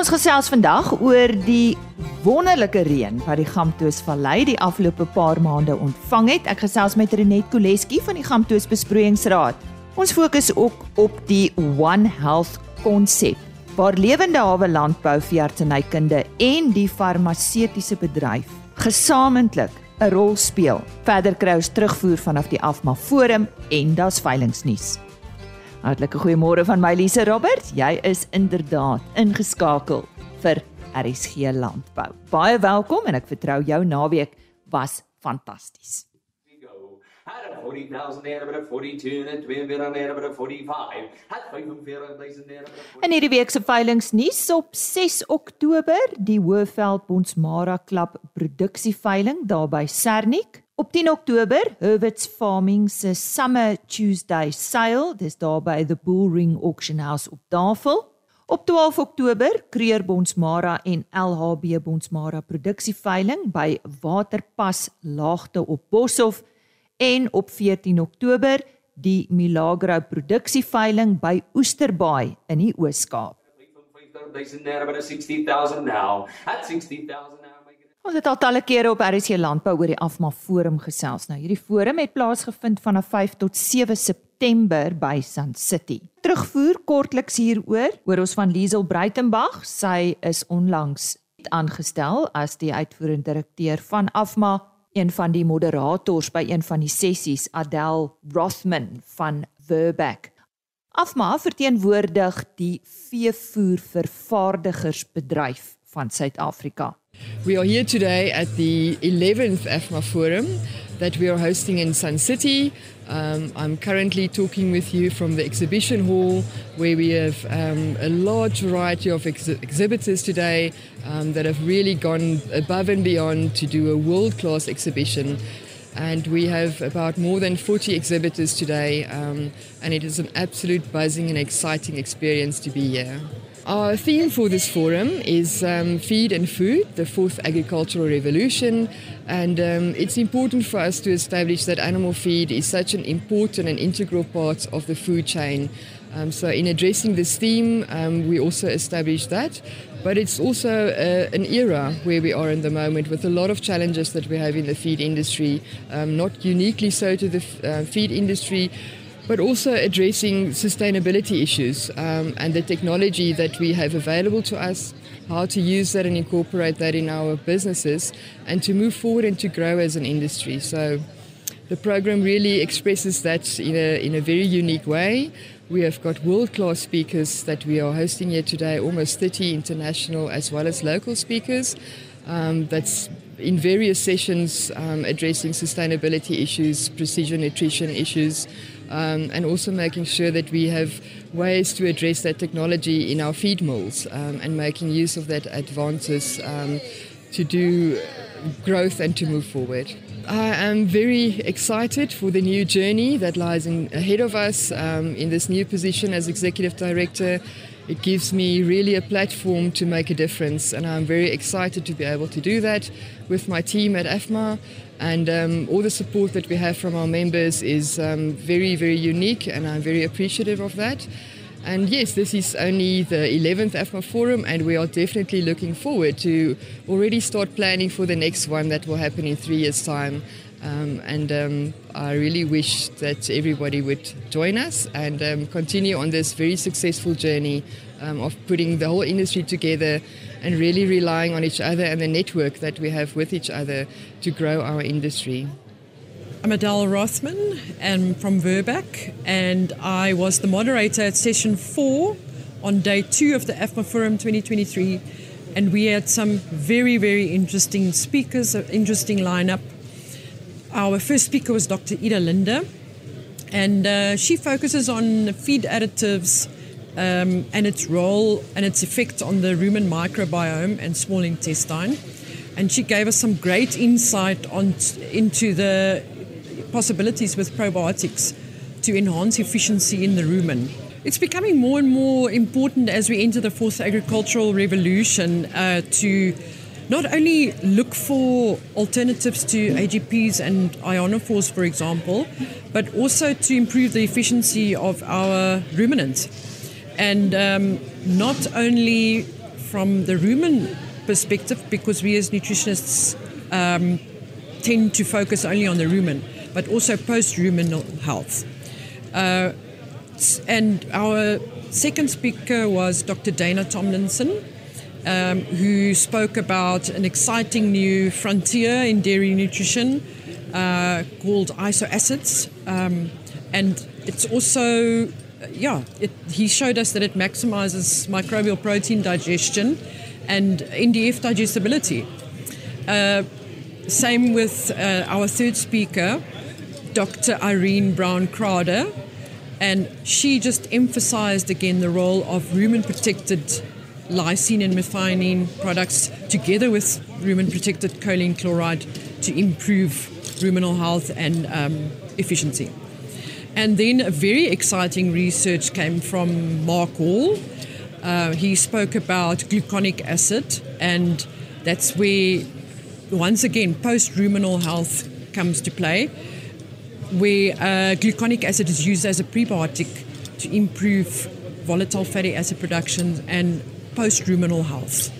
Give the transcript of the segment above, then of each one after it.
Ons gesels vandag oor die wonderlike reën wat die Gamtoos Vallei die afgelope paar maande ontvang het. Ek gesels met Renet Koleski van die Gamtoos Besproeiingsraad. Ons fokus ook op die One Health konsep waar lewende hawe landbou, veeartsenykunde en die farmaseutiese bedryf gesamentlik 'n rol speel. Verder kry ons terugvoer vanaf die Afma Forum en daar's veilingnuus. Hartlike goeiemôre van my Lise Roberts. Jy is inderdaad ingeskakel vir RSG Landbou. Baie welkom en ek vertrou jou naweek was fantasties. Had a 40,000 naira, but a 42 and a 2 bit on naira, but a 45. Had 45,000 naira, but a 40. In hierdie week se veilingnuus op 6 Oktober, die Hoëveld Bonsmara Klub produksieveiling daar by Sernik. Op 10 Oktober, Herbert's Farming se Summer Tuesday sale, dis daar by the Bullring Auction House op Tafel. Op 12 Oktober, Kreer Bonsmara en LHB Bonsmara produksieveiling by Waterpas Laagte op Boshoff en op 14 Oktober die Milagro produksieveiling by Oesterbaai in die Oos-Kaap. 45,000 naira, but a 60,000 now. Had 60,000 now. Ons het al talle kere op RC Landbou oor die Afma Forum gesels. Nou hierdie forum het plaasgevind vanaf 5 tot 7 September by Sun City. Terugvoer kortliks hieroor oor ons van Liesel Breitenberg. Sy is onlangs aangestel as die uitvoerende direkteur van Afma, een van die moderators by een van die sessies, Adel Rothman van Verback. Afma verteenwoordig die veevoervervaardigersbedryf van Suid-Afrika. We are here today at the 11th AFMA Forum that we are hosting in Sun City. Um, I'm currently talking with you from the exhibition hall where we have um, a large variety of ex- exhibitors today um, that have really gone above and beyond to do a world class exhibition. And we have about more than 40 exhibitors today, um, and it is an absolute buzzing and exciting experience to be here. Our theme for this forum is um, Feed and Food, the fourth agricultural revolution. And um, it's important for us to establish that animal feed is such an important and integral part of the food chain. Um, so, in addressing this theme, um, we also establish that. But it's also uh, an era where we are in the moment with a lot of challenges that we have in the feed industry, um, not uniquely so to the f- uh, feed industry, but also addressing sustainability issues um, and the technology that we have available to us, how to use that and incorporate that in our businesses, and to move forward and to grow as an industry. So the program really expresses that in a, in a very unique way. We have got world class speakers that we are hosting here today, almost 30 international as well as local speakers. Um, that's in various sessions um, addressing sustainability issues, precision nutrition issues, um, and also making sure that we have ways to address that technology in our feed mills um, and making use of that advances um, to do growth and to move forward. I am very excited for the new journey that lies in, ahead of us um, in this new position as executive director. It gives me really a platform to make a difference, and I'm very excited to be able to do that with my team at AFMA. And um, all the support that we have from our members is um, very, very unique, and I'm very appreciative of that. And yes, this is only the 11th AFMA Forum, and we are definitely looking forward to already start planning for the next one that will happen in three years' time. Um, and um, I really wish that everybody would join us and um, continue on this very successful journey um, of putting the whole industry together and really relying on each other and the network that we have with each other to grow our industry. I'm Adele Rothman and from Verbeck, and I was the moderator at session four on day two of the AFMA Forum 2023. And we had some very, very interesting speakers, an interesting lineup. Our first speaker was Dr. Ida Linde, and uh, she focuses on feed additives um, and its role and its effect on the rumen microbiome and small intestine. And she gave us some great insight on into the possibilities with probiotics to enhance efficiency in the rumen. It's becoming more and more important as we enter the fourth agricultural revolution uh, to not only look for alternatives to AGPs and ionophores, for example, but also to improve the efficiency of our ruminants. And um, not only from the rumen perspective because we as nutritionists um, tend to focus only on the rumen, but also post-ruminal health. Uh, and our second speaker was Dr. Dana Tomlinson, um, who spoke about an exciting new frontier in dairy nutrition uh, called isoacids. Um, and it's also, yeah, it, he showed us that it maximizes microbial protein digestion and NDF digestibility. Uh, same with uh, our third speaker, Dr. Irene Brown Crowder. And she just emphasized again the role of rumen protected lysine and methionine products together with rumen protected choline chloride to improve ruminal health and um, efficiency. And then a very exciting research came from Mark Hall. Uh, he spoke about gluconic acid, and that's where, once again, post ruminal health comes to play, where uh, gluconic acid is used as a prebiotic to improve volatile fatty acid production and post ruminal health.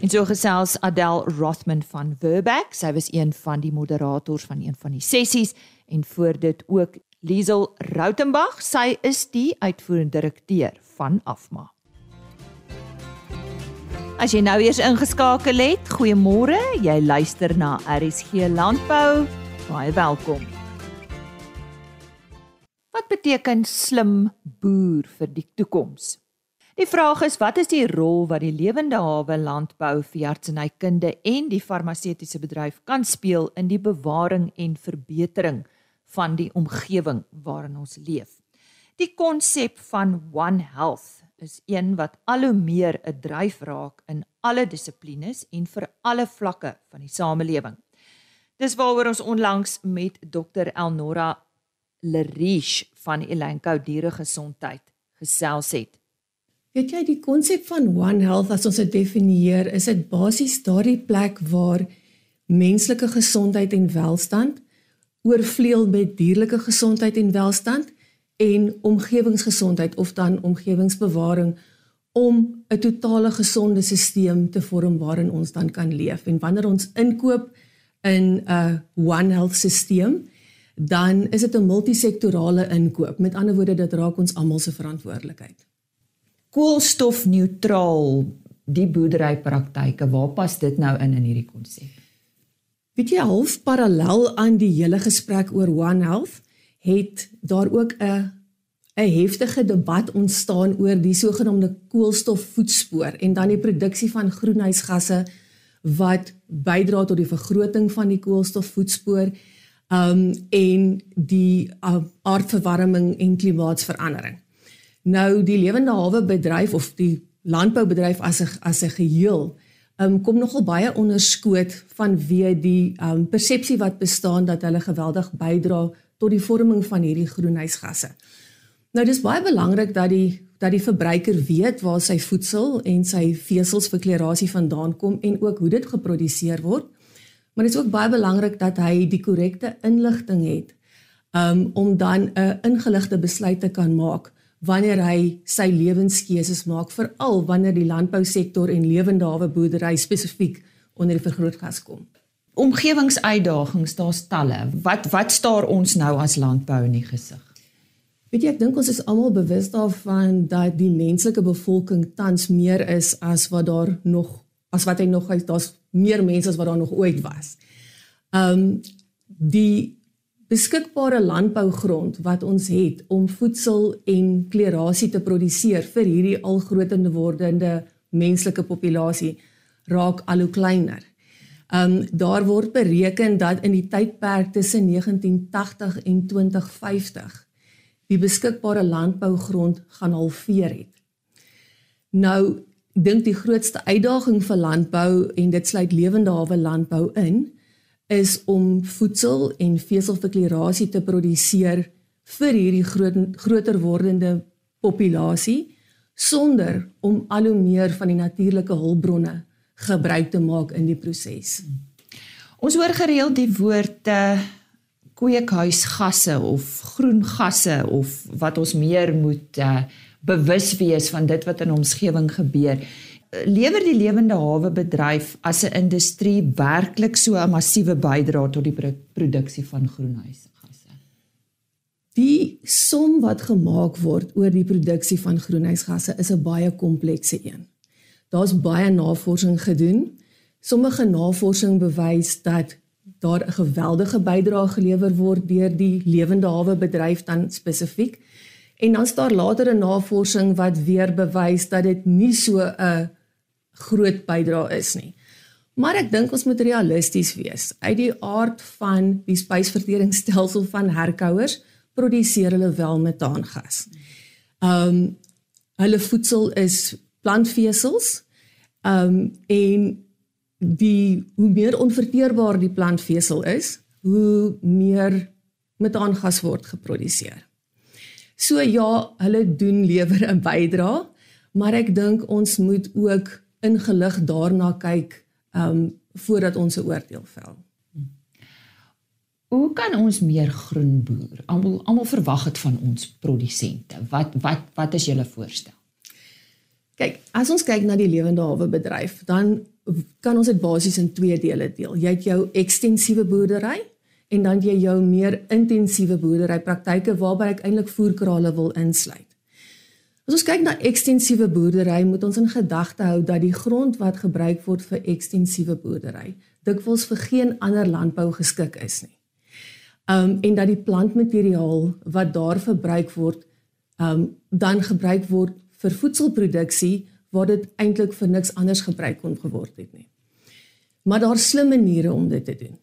En so gesels Adel Rothman van Verbeck. Sy was een van die moderators van een van die sessies en voor dit ook Liesel Rautenbach. Sy is die uitvoerende direkteur van Afma. As jy nou eers ingeskakel het, goeiemôre. Jy luister na RSG Landbou. Baie welkom. Wat beteken slim boer vir die toekoms? Die vraag is wat is die rol wat die lewende hawe landbou vir artsenykunde en die farmaseutiese bedryf kan speel in die bewaring en verbetering van die omgewing waarin ons leef. Die konsep van One Health is een wat al hoe meer 'n dryf raak in alle dissiplines en vir alle vlakke van die samelewing. Dis waaroor ons onlangs met Dr Elnora Leriche van Elanco Dieregesondheid gesels het. Weet jy die konsep van One Health as ons dit definieer, is dit basies daardie plek waar menslike gesondheid en welstand oorvleuel met dierlike gesondheid en welstand en omgewingsgesondheid of dan omgewingsbewaring om 'n totale gesonde stelsel te vorm waarin ons dan kan leef. En wanneer ons inkoop in 'n One Health stelsel, dan is dit 'n multisektorale inkoop. Met ander woorde, dit raak ons almal se verantwoordelikheid. Koolstofneutraal die boerderypraktyke, waar pas dit nou in in hierdie konsep? Weet jy half parallel aan die hele gesprek oor One Health, het daar ook 'n 'n heftige debat ontstaan oor die sogenaamde koolstofvoetspoor en dan die produksie van groenhuisgasse wat bydra tot die vergroting van die koolstofvoetspoor um en die uh, aardverwarming en klimaatsverandering. Nou die lewende hawe bedryf of die landboubedryf as 'n as 'n geheel um kom nogal baie onderskoot vanweë die um persepsie wat bestaan dat hulle geweldig bydra tot die vorming van hierdie groenhuisgasse. Nou dis baie belangrik dat die dat die verbruiker weet waar sy voedsel en sy vesels vir klerasie vandaan kom en ook hoe dit geproduseer word. Maar dit is ook baie belangrik dat hy die korrekte inligting het um, om dan 'n ingeligte besluit te kan maak wanneer hy sy lewenskeuses maak veral wanneer die landbousektor en lewende hawe boerdery spesifiek onder die vergrootgas kom omgewingsuitdagings daar's talle. Wat wat staar ons nou as landbou in die gesig? Weet jy, ek dink ons is almal bewus daarvan dat die menslike bevolking tans meer is as wat daar nog as wat hy nog is. Daar's meer mense as wat daar nog ooit was. Um die beskikbare landbougrond wat ons het om voedsel en klerasie te produseer vir hierdie al grotende wordende menslike populasie raak al hoe kleiner. Um daar word bereken dat in die tydperk tussen 1980 en 2050 die beskikbare landbougrond gaan halveer het. Nou dink die grootste uitdaging vir landbou en dit sluit lewende hawe landbou in is om voedsel en veselverklerasie te produseer vir hierdie groot groter wordende populasie sonder om al hoe meer van die natuurlike hulpbronne gebruik te maak in die proses. Ons hoor gereeld die woorde kweekhuisgasse of groen gasse of wat ons meer moet uh, bewus wees van dit wat in omgewing gebeur. Lewer die lewende hawe bedryf as 'n industrie werklik so 'n massiewe bydrae tot die produksie van groenhuisgasse? Die som wat gemaak word oor die produksie van groenhuisgasse is 'n baie komplekse een. Daar's baie navorsing gedoen. Sommige navorsing bewys dat daar 'n geweldige bydrae gelewer word deur die lewende hawe bedryf dan spesifiek. En dan is daar latere navorsing wat weer bewys dat dit nie so 'n groot bydrae is nie. Maar ek dink ons moet realisties wees. Uit die aard van die spysverteringsstelsel van herkouers produseer hulle wel metaangas. Um hulle voedsel is plantvesels. Um en die hoe meer onverteerbaar die plantvesel is, hoe meer metaangas word geproduseer. So ja, hulle doen lewer 'n bydrae, maar ek dink ons moet ook ingelig daarna kyk um voordat ons 'n oordeel vel. Hoe kan ons meer groen boer? Almal almal verwag dit van ons produsente. Wat wat wat is julle voorstel? Kyk, as ons kyk na die lewende hawe bedryf, dan kan ons dit basies in twee dele deel. Jy het jou ekstensiewe boerdery en dan jy jou meer intensiewe boerdery praktyke waarby ek eintlik voerkrale wil insluit. As ons kyk na ekstensiewe boerdery, moet ons in gedagte hou dat die grond wat gebruik word vir ekstensiewe boerdery dikwels vir geen ander landbou geskik is nie. Um en dat die plantmateriaal wat daar verbruik word, um dan gebruik word vir voedselproduksie waar dit eintlik vir niks anders gebruik kon geword het nie. Maar daar's slim maniere om dit te doen.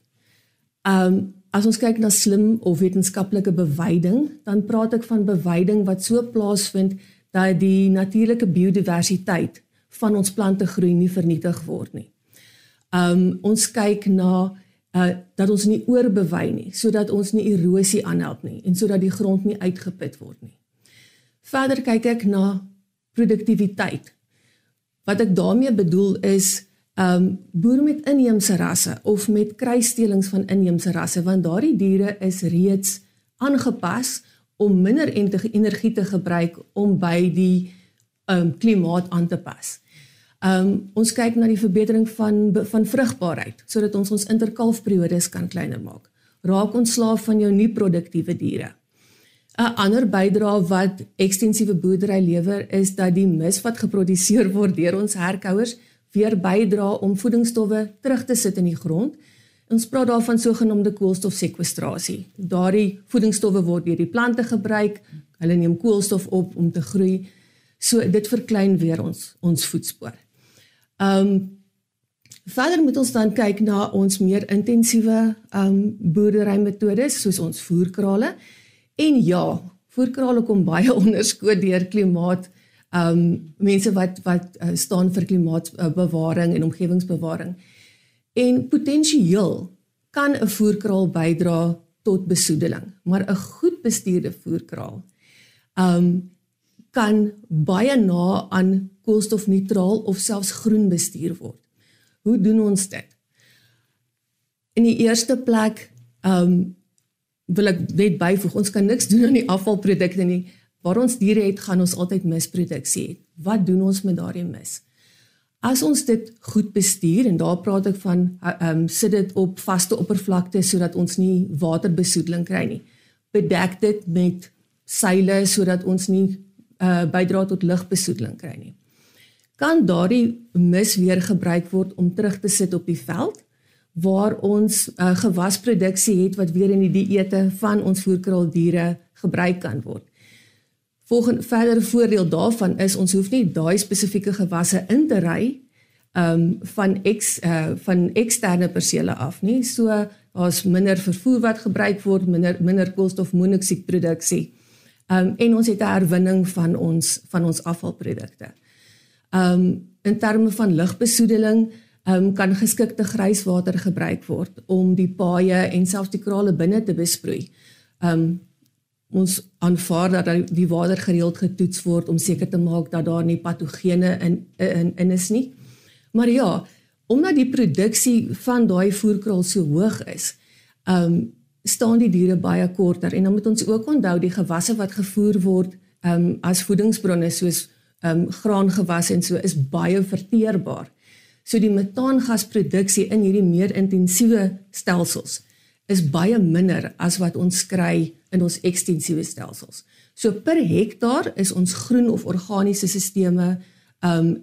Um as ons kyk na slim of wetenskaplike bewyding, dan praat ek van bewyding wat so plaasvind dat die natuurlike biodiversiteit van ons plante groei nie vernietig word nie. Um ons kyk na uh dat ons nie oorbewei nie sodat ons nie erosie aanhelp nie en sodat die grond nie uitgeput word nie. Verder kyk ek na produktiwiteit. Wat ek daarmee bedoel is um boere met inheemse rasse of met kruisstelings van inheemse rasse want daardie diere is reeds aangepas om minder energie te gebruik om by die um klimaat aan te pas. Um ons kyk na die verbetering van van vrugbaarheid sodat ons ons interkalfperiodes kan kleiner maak. Raak ons slaaf van jou nie produktiewe diere. 'n Ander bydrae wat ekstensiewe boerdery lewer is dat die mis wat geproduseer word deur ons herkouers weer bydra om voedingsstowwe terug te sit in die grond. Ons praat daarvan sogenaamde koolstofsekwestrasie. Daardie voedingsstowwe word deur die plante gebruik. Hulle neem koolstof op om te groei. So dit verklein weer ons ons voetspoor. Ehm um, verder moet ons dan kyk na ons meer intensiewe ehm um, boerdery metodes soos ons voerkrale. En ja, voerkrale kom baie onderskoot deur klimaat um mense wat wat uh, staan vir klimaatbewaring uh, en omgewingsbewaring. En potensieel kan 'n voerkraal bydra tot besoedeling, maar 'n goed bestuurde voerkraal um kan baie na aan koolstofneutraal of selfs groen bestuur word. Hoe doen ons dit? In die eerste plek um wil ek net byvoeg, ons kan niks doen aan die afvalprodukte nie waar ons diere het, gaan ons altyd misproduksie hê. Wat doen ons met daardie mis? As ons dit goed bestuur en daar praat ek van ehm um, sit dit op vaste oppervlakte sodat ons nie waterbesoedeling kry nie. Bedek dit met seile sodat ons nie uh bydra tot lugbesoedeling kry nie. Kan daardie mis weer gebruik word om terug te sit op die veld waar ons uh, gewasproduksie het wat weer in die dieete van ons voerkraaldiere gebruik kan word. Volgende verdere voordeel daarvan is ons hoef nie daai spesifieke gewasse in te ry um van ex uh van eksterne persele af nie. So daar's minder vervoer wat gebruik word, minder minder koolstofmonoksiedproduksie. Um en ons het 'n herwinning van ons van ons afvalprodukte. Um in terme van lugbesoedeling um kan geskikte grijswater gebruik word om die paaie en selfs die krale binne te besproei. Um ons aanvaar dat die water gereeld getoets word om seker te maak dat daar nie patogene in in in is nie. Maar ja, omdat die produksie van daai voerkraal so hoog is, ehm um, staan die diere baie korter en dan moet ons ook onthou die gewasse wat gevoer word ehm um, as voedingsbronne soos ehm um, graangewasse en so is baie verteerbaar. So die metaangasproduksie in hierdie meer intensiewe stelsels is baie minder as wat ons kry in ons ekstensiewe stelsels. So per hektaar is ons groen of organiese sisteme ehm um,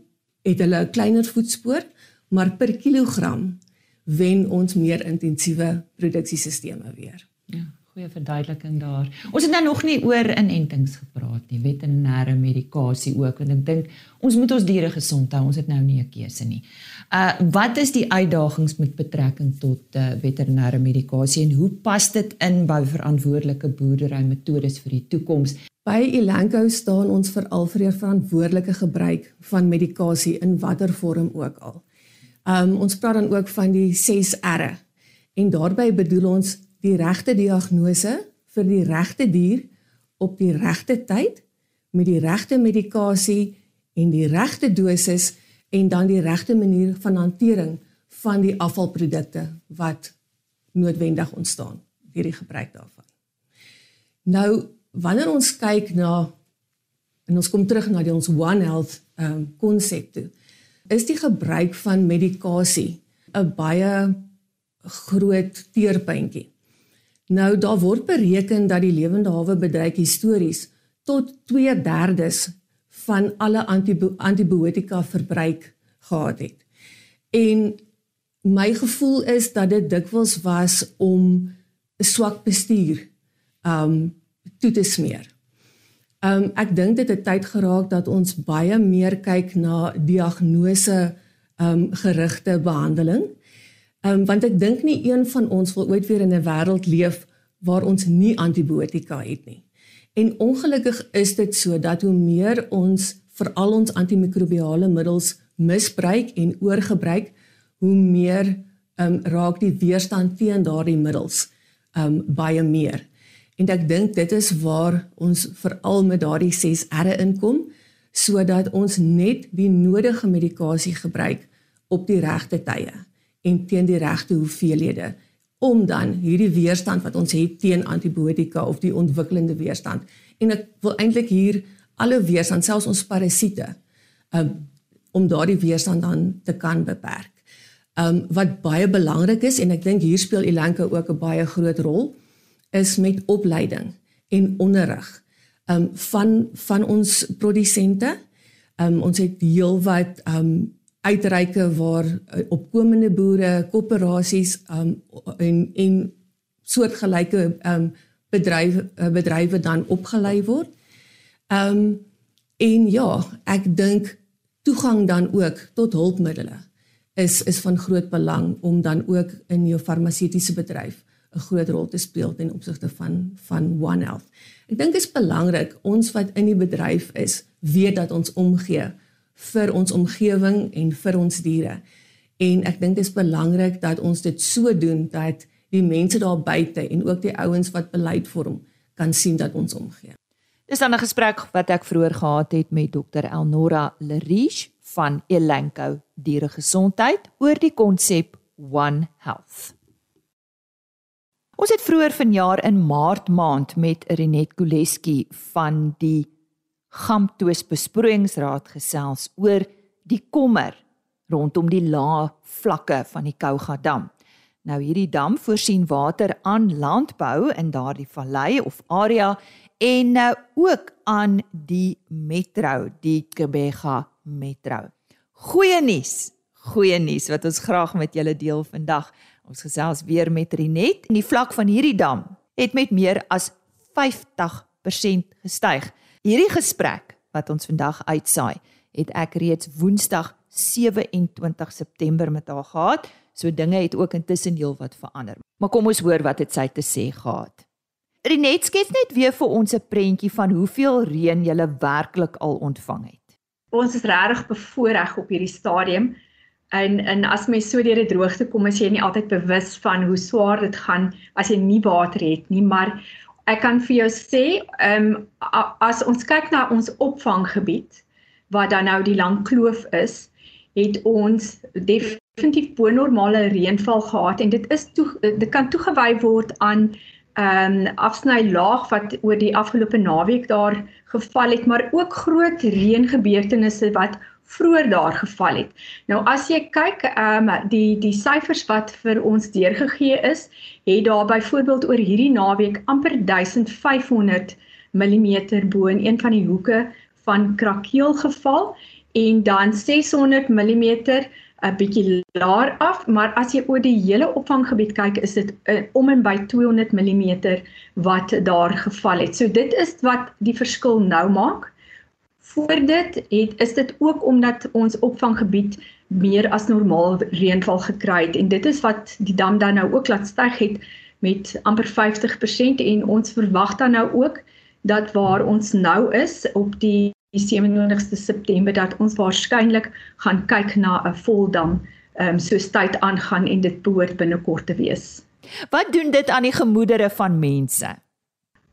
het hulle 'n kleiner voetspoor, maar per kilogram wen ons meer intensiewe produksiesisteme weer. Ja goeie verduideliking daar. Ons het nou nog nie oor inentings gepraat nie, veterinêre medikasie ook want ek dink ons moet ons diere gesond hou. Ons het nou nie 'n keuse nie. Uh wat is die uitdagings met betrekking tot uh, veterinêre medikasie en hoe pas dit in by verantwoordelike boerdery metodes vir die toekoms? By Elanco staan ons veral vir die verantwoordelike gebruik van medikasie in watter vorm ook al. Um ons praat dan ook van die 6 R'e. En daarbey bedoel ons die regte diagnose vir die regte dier op die regte tyd met die regte medikasie en die regte dosis en dan die regte manier van hantering van die afvalprodukte wat noodwendig ontstaan deur die gebruik daarvan. Nou wanneer ons kyk na en ons kom terug na die ons One Health um, konsep toe is die gebruik van medikasie 'n baie groot teerpuntjie. Nou daar word bereken dat die lewende hawe bedryf histories tot 2/3 van alle antibiotika verbruik gehad het. En my gevoel is dat dit dikwels was om 'n swak bestuur um toe te smeer. Um ek dink dit het tyd geraak dat ons baie meer kyk na diagnose um gerigte behandeling Um, want ek dink nie een van ons wil ooit weer in 'n wêreld leef waar ons nie antibiotika het nie. En ongelukkig is dit so dat hoe meer ons veral ons antimikrobiale middels misbruik en oorgebruik, hoe meer um, raak die weerstand teen daardie middels um baie meer. En ek dink dit is waar ons veral met daardie 6 R'e inkom sodat ons net die nodige medikasie gebruik op die regte tye en teen die regte hoeveelhede om dan hierdie weerstand wat ons het teen antibiotika of die ontwikkelende weerstand en ek wil eintlik hier alle weerstand selfs ons parasiete um, om daardie weerstand dan te kan beperk. Um wat baie belangrik is en ek dink hier speel Elanka ook 'n baie groot rol is met opleiding en onderrig um van van ons produsente. Um ons het heelwat um uitreike waar uh, opkomende boere, koöperasies um, en en soortgelyke um, bedrywe uh, bedrywe dan opgelei word. Ehm um, en ja, ek dink toegang dan ook tot hulpmiddels is is van groot belang om dan ook in jou farmaseutiese bedryf 'n groot rol te speel ten opsigte van van One Health. Ek dink dit is belangrik ons wat in die bedryf is, weet dat ons omgee vir ons omgewing en vir ons diere. En ek dink dit is belangrik dat ons dit so doen dat die mense daar buite en ook die ouens wat beleid vorm kan sien dat ons omgee. Dis dan 'n gesprek wat ek vroeër gehad het met Dr Elnora Leriche van Elanco Dieregesondheid oor die konsep One Health. Ons het vroeër vanjaar in Maart maand met Renet Koleski van die Gamtoos besproeiingsraad gesels oor die kommer rondom die lae vlakke van die Kouga dam. Nou hierdie dam voorsien water aan landbou in daardie vallei of area en nou ook aan die metro, die Kebega metro. Goeie nuus, goeie nuus wat ons graag met julle deel vandag. Ons gesels weer met Rinet en die vlak van hierdie dam het met meer as 50% gestyg. Hierdie gesprek wat ons vandag uitsaai, het ek reeds Woensdag 27 September met haar gehad. So dinge het ook intussen heelwat verander. Maar kom ons hoor wat dit sy te sê gehad. Rinet skets net weer vir ons 'n prentjie van hoeveel reën jy werklik al ontvang het. Ons is regtig bevoorreg op hierdie stadium. En en as mens so deur die droogte kom, is jy nie altyd bewus van hoe swaar dit gaan as jy nie water het nie, maar ek kan vir jou sê, ehm um, as ons kyk na ons opvanggebied wat dan nou die lang kloof is, het ons definitief bo normale reënval gehad en dit is toe dit kan toegewy word aan ehm um, afsny laag wat oor die afgelope naweek daar geval het, maar ook groot reëngebeurtenisse wat vroeër daar geval het. Nou as jy kyk, ehm um, die die syfers wat vir ons deurgegee is, het daar byvoorbeeld oor hierdie naweek amper 1500 mm bo in een van die hoeke van Krakeel geval en dan 600 mm 'n bietjie laer af, maar as jy oor die hele opvanggebied kyk, is dit uh, om en by 200 mm wat daar geval het. So dit is wat die verskil nou maak. Voor dit het is dit ook omdat ons opvanggebied meer as normaal reënval gekry het en dit is wat die dam dan nou ook laat styg het met amper 50% en ons verwag dan nou ook dat waar ons nou is op die die 27ste September dat ons waarskynlik gaan kyk na 'n voldam ehm um, soos tyd aangaan en dit behoort binnekort te wees. Wat doen dit aan die gemoedere van mense?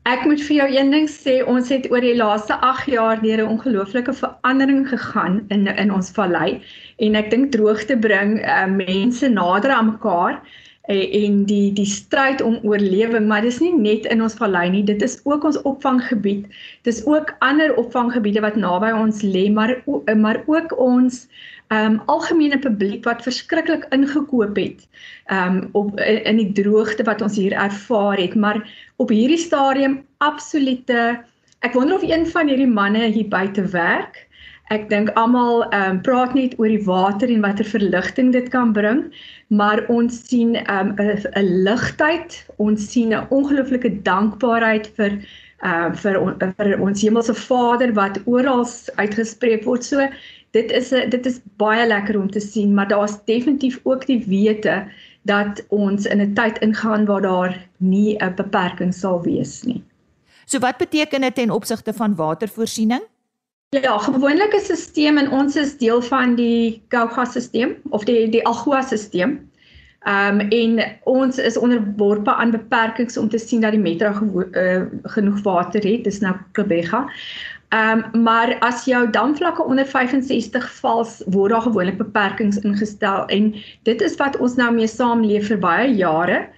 Ek moet vir jou een ding sê, ons het oor die laaste 8 jaar deur 'n ongelooflike verandering gegaan in in ons vallei en ek dink droogte bring uh, mense nader aan mekaar en die die stryd om oorlewing, maar dis nie net in ons vallei nie, dit is ook ons opvanggebied. Dis ook ander opvanggebiede wat naby ons lê, maar maar ook ons ehm um, algemene publiek wat verskriklik ingekoop het ehm um, op in die droogte wat ons hier ervaar het, maar op hierdie stadium absolute ek wonder of een van hierdie manne hier buite werk Ek dink almal ehm um, praat net oor die water en watter verligting dit kan bring, maar ons sien ehm um, 'n ligtheid, ons sien 'n ongelooflike dankbaarheid vir ehm uh, vir on, vir ons hemelse Vader wat oral uitgespreek word. So dit is 'n dit is baie lekker om te sien, maar daar's definitief ook die wete dat ons in 'n tyd ingaan waar daar nie 'n beperking sal wees nie. So wat beteken dit ten opsigte van watervoorsiening? Ja, gewoonlik is 'n stelsel en ons is deel van die Gauga-stelsel of die die Algoa-stelsel. Ehm um, en ons is onderworpe aan beperkings om te sien dat die metro uh, genoeg water het. Dis nou Kebega. Ehm um, maar as jou damvlakke onder 65 val, word daar gewoonlik beperkings ingestel en dit is wat ons nou mee saamleef vir baie jare.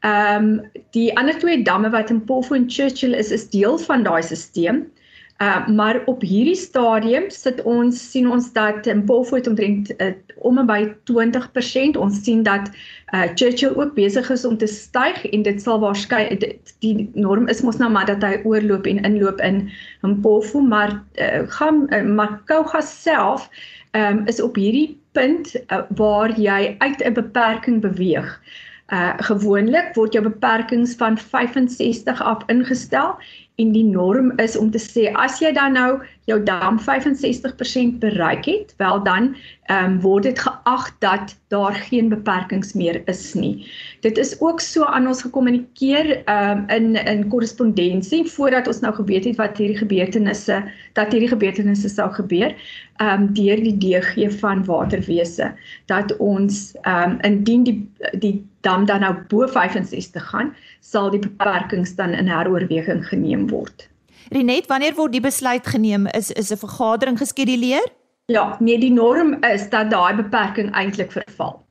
Ehm um, die ander twee damme wat in Polfo en Churchill is, is deel van daai stelsel. Uh maar op hierdie stadium sit ons sien ons dat in Polfoot omtrent uh, om en by 20%. Ons sien dat uh Churchill ook besig is om te styg en dit sal waarskynlik die norm is mos nou maar dat hy oorloop en inloop in in Polfoot, maar uh, gaan uh, Makouga self um, is op hierdie punt uh, waar jy uit 'n beperking beweeg. Uh gewoonlik word jou beperkings van 65 af ingestel en die norm is om te sê as jy dan nou jou dam 65% bereik het, wel dan ehm um, word dit geag dat daar geen beperkings meer is nie. Dit is ook so aan ons gekommunikeer ehm um, in in korrespondensie voordat ons nou geweet het wat hierdie gebeurtenisse dat hierdie gebeurtenisse sou gebeur ehm um, deur die DG van waterwese dat ons ehm um, indien die die dam dan nou bo 65 gaan, sal die beperkings dan in heroorweging geneem word. Renet, wanneer word die besluit geneem? Is is 'n vergadering geskeduleer? Ja, nee, die norm is dat daai beperking eintlik verval.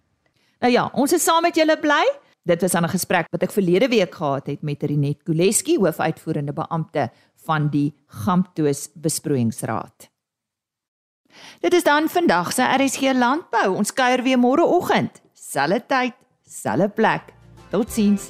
Nou ja, ons is saam met julle bly. Dit was 'n gesprek wat ek verlede week gehad het met Renet Koleski, hoofuitvoerende beampte van die Gamptoes Besproeiingsraad. Dit is dan vandag se RSG Landbou. Ons kuier weer môreoggend, selfde tyd, selfde plek. Totsiens.